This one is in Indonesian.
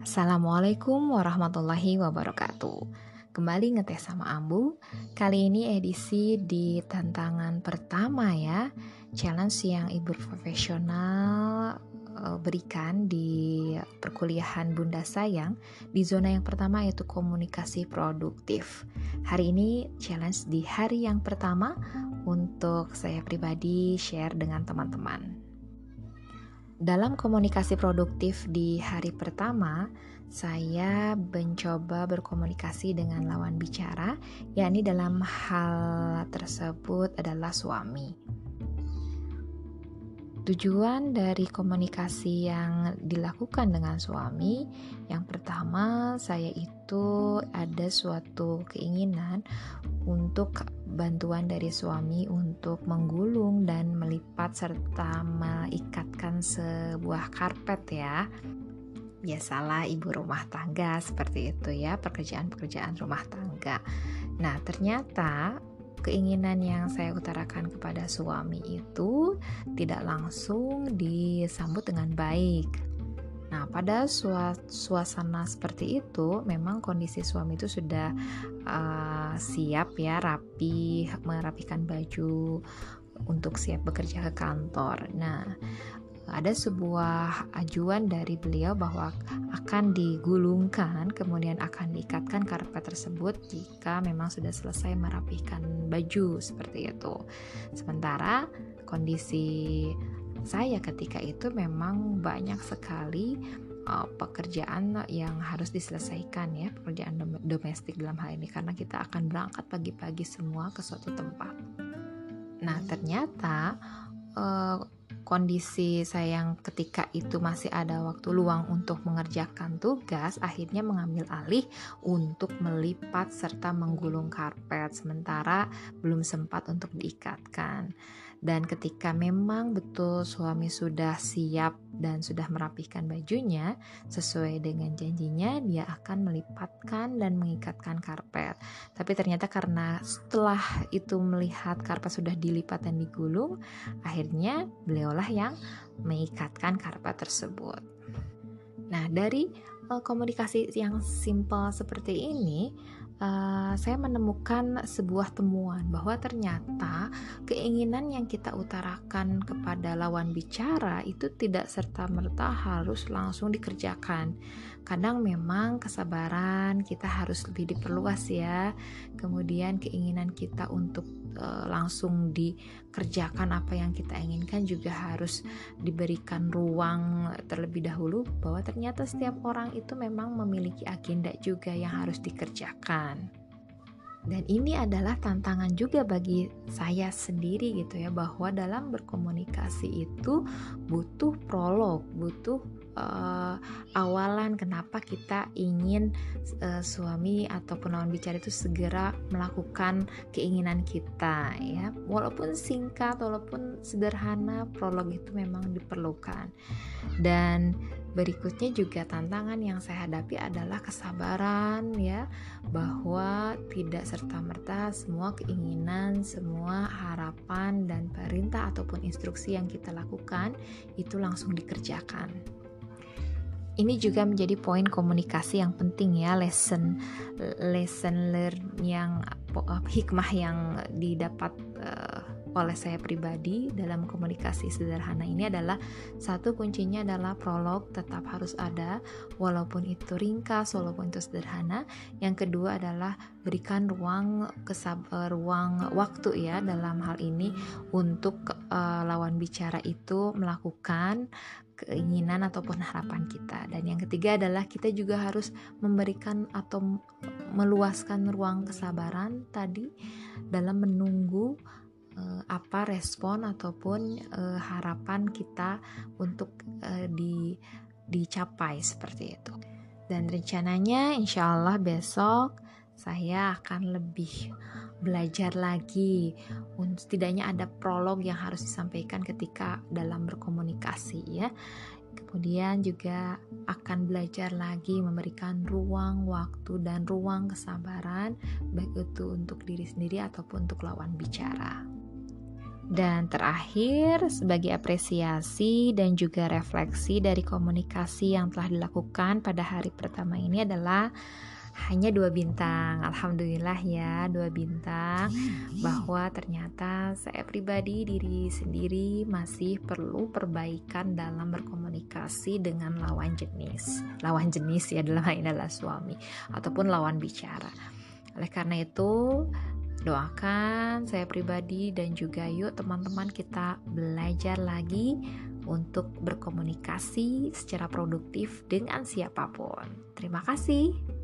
Assalamualaikum warahmatullahi wabarakatuh. Kembali ngetes sama Ambu. Kali ini edisi di tantangan pertama ya. Challenge yang ibu profesional eh, berikan di perkuliahan Bunda Sayang Di zona yang pertama yaitu komunikasi produktif. Hari ini challenge di hari yang pertama Untuk saya pribadi share dengan teman-teman dalam komunikasi produktif di hari pertama, saya mencoba berkomunikasi dengan lawan bicara, yakni dalam hal tersebut adalah suami. Tujuan dari komunikasi yang dilakukan dengan suami, yang pertama, saya itu ada suatu keinginan untuk bantuan dari suami untuk menggulung dan melipat serta mengikatkan sebuah karpet ya. Biasalah ibu rumah tangga seperti itu ya, pekerjaan-pekerjaan rumah tangga. Nah, ternyata keinginan yang saya utarakan kepada suami itu tidak langsung disambut dengan baik. Nah, pada suasana seperti itu, memang kondisi suami itu sudah uh, siap ya, rapi, merapikan baju untuk siap bekerja ke kantor. Nah, ada sebuah ajuan dari beliau bahwa akan digulungkan kemudian akan diikatkan karpet tersebut jika memang sudah selesai merapikan baju seperti itu. Sementara kondisi saya ketika itu memang banyak sekali uh, pekerjaan yang harus diselesaikan ya pekerjaan domestik dalam hal ini karena kita akan berangkat pagi-pagi semua ke suatu tempat. Nah ternyata uh, kondisi saya yang ketika itu masih ada waktu luang untuk mengerjakan tugas, akhirnya mengambil alih untuk melipat serta menggulung karpet, sementara belum sempat untuk diikatkan. Dan ketika memang betul suami sudah siap dan sudah merapihkan bajunya sesuai dengan janjinya, dia akan melipatkan dan mengikatkan karpet. Tapi ternyata karena setelah itu melihat karpet sudah dilipat dan digulung, akhirnya beliaulah yang mengikatkan karpet tersebut. Nah, dari uh, komunikasi yang simpel seperti ini, uh, saya menemukan sebuah temuan bahwa ternyata keinginan yang kita utarakan kepada lawan bicara itu tidak serta-merta harus langsung dikerjakan. Kadang memang kesabaran kita harus lebih diperluas ya. Kemudian keinginan kita untuk uh, langsung dikerjakan apa yang kita inginkan juga harus diberikan ruang terlebih dahulu bahwa ternyata setiap orang itu memang memiliki agenda juga yang harus dikerjakan. Dan ini adalah tantangan juga bagi saya sendiri gitu ya bahwa dalam berkomunikasi itu butuh prolog, butuh uh, awalan kenapa kita ingin uh, suami ataupun lawan bicara itu segera melakukan keinginan kita ya. Walaupun singkat walaupun sederhana prolog itu memang diperlukan. Dan berikutnya juga tantangan yang saya hadapi adalah kesabaran ya bahwa tidak serta merta semua keinginan semua harapan dan perintah ataupun instruksi yang kita lakukan itu langsung dikerjakan ini juga menjadi poin komunikasi yang penting ya lesson lesson learn yang uh, hikmah yang didapat uh, oleh saya pribadi dalam komunikasi sederhana ini adalah satu kuncinya adalah prolog tetap harus ada walaupun itu ringkas walaupun itu sederhana. Yang kedua adalah berikan ruang kesab uh, ruang waktu ya dalam hal ini untuk uh, lawan bicara itu melakukan keinginan ataupun harapan kita. Dan yang ketiga adalah kita juga harus memberikan atau meluaskan ruang kesabaran tadi dalam menunggu uh, apa respon ataupun uh, harapan kita untuk uh, di dicapai seperti itu. Dan rencananya insya Allah besok saya akan lebih belajar lagi. Setidaknya ada prolog yang harus disampaikan ketika dalam berkomunikasi ya. Kemudian juga akan belajar lagi memberikan ruang waktu dan ruang kesabaran baik itu untuk diri sendiri ataupun untuk lawan bicara. Dan terakhir, sebagai apresiasi dan juga refleksi dari komunikasi yang telah dilakukan pada hari pertama ini adalah hanya dua bintang. Alhamdulillah ya dua bintang. Bahwa ternyata saya pribadi diri sendiri masih perlu perbaikan dalam berkomunikasi dengan lawan jenis. Lawan jenis ya dalam hal ini adalah suami ataupun lawan bicara. Oleh karena itu doakan saya pribadi dan juga yuk teman-teman kita belajar lagi untuk berkomunikasi secara produktif dengan siapa pun. Terima kasih.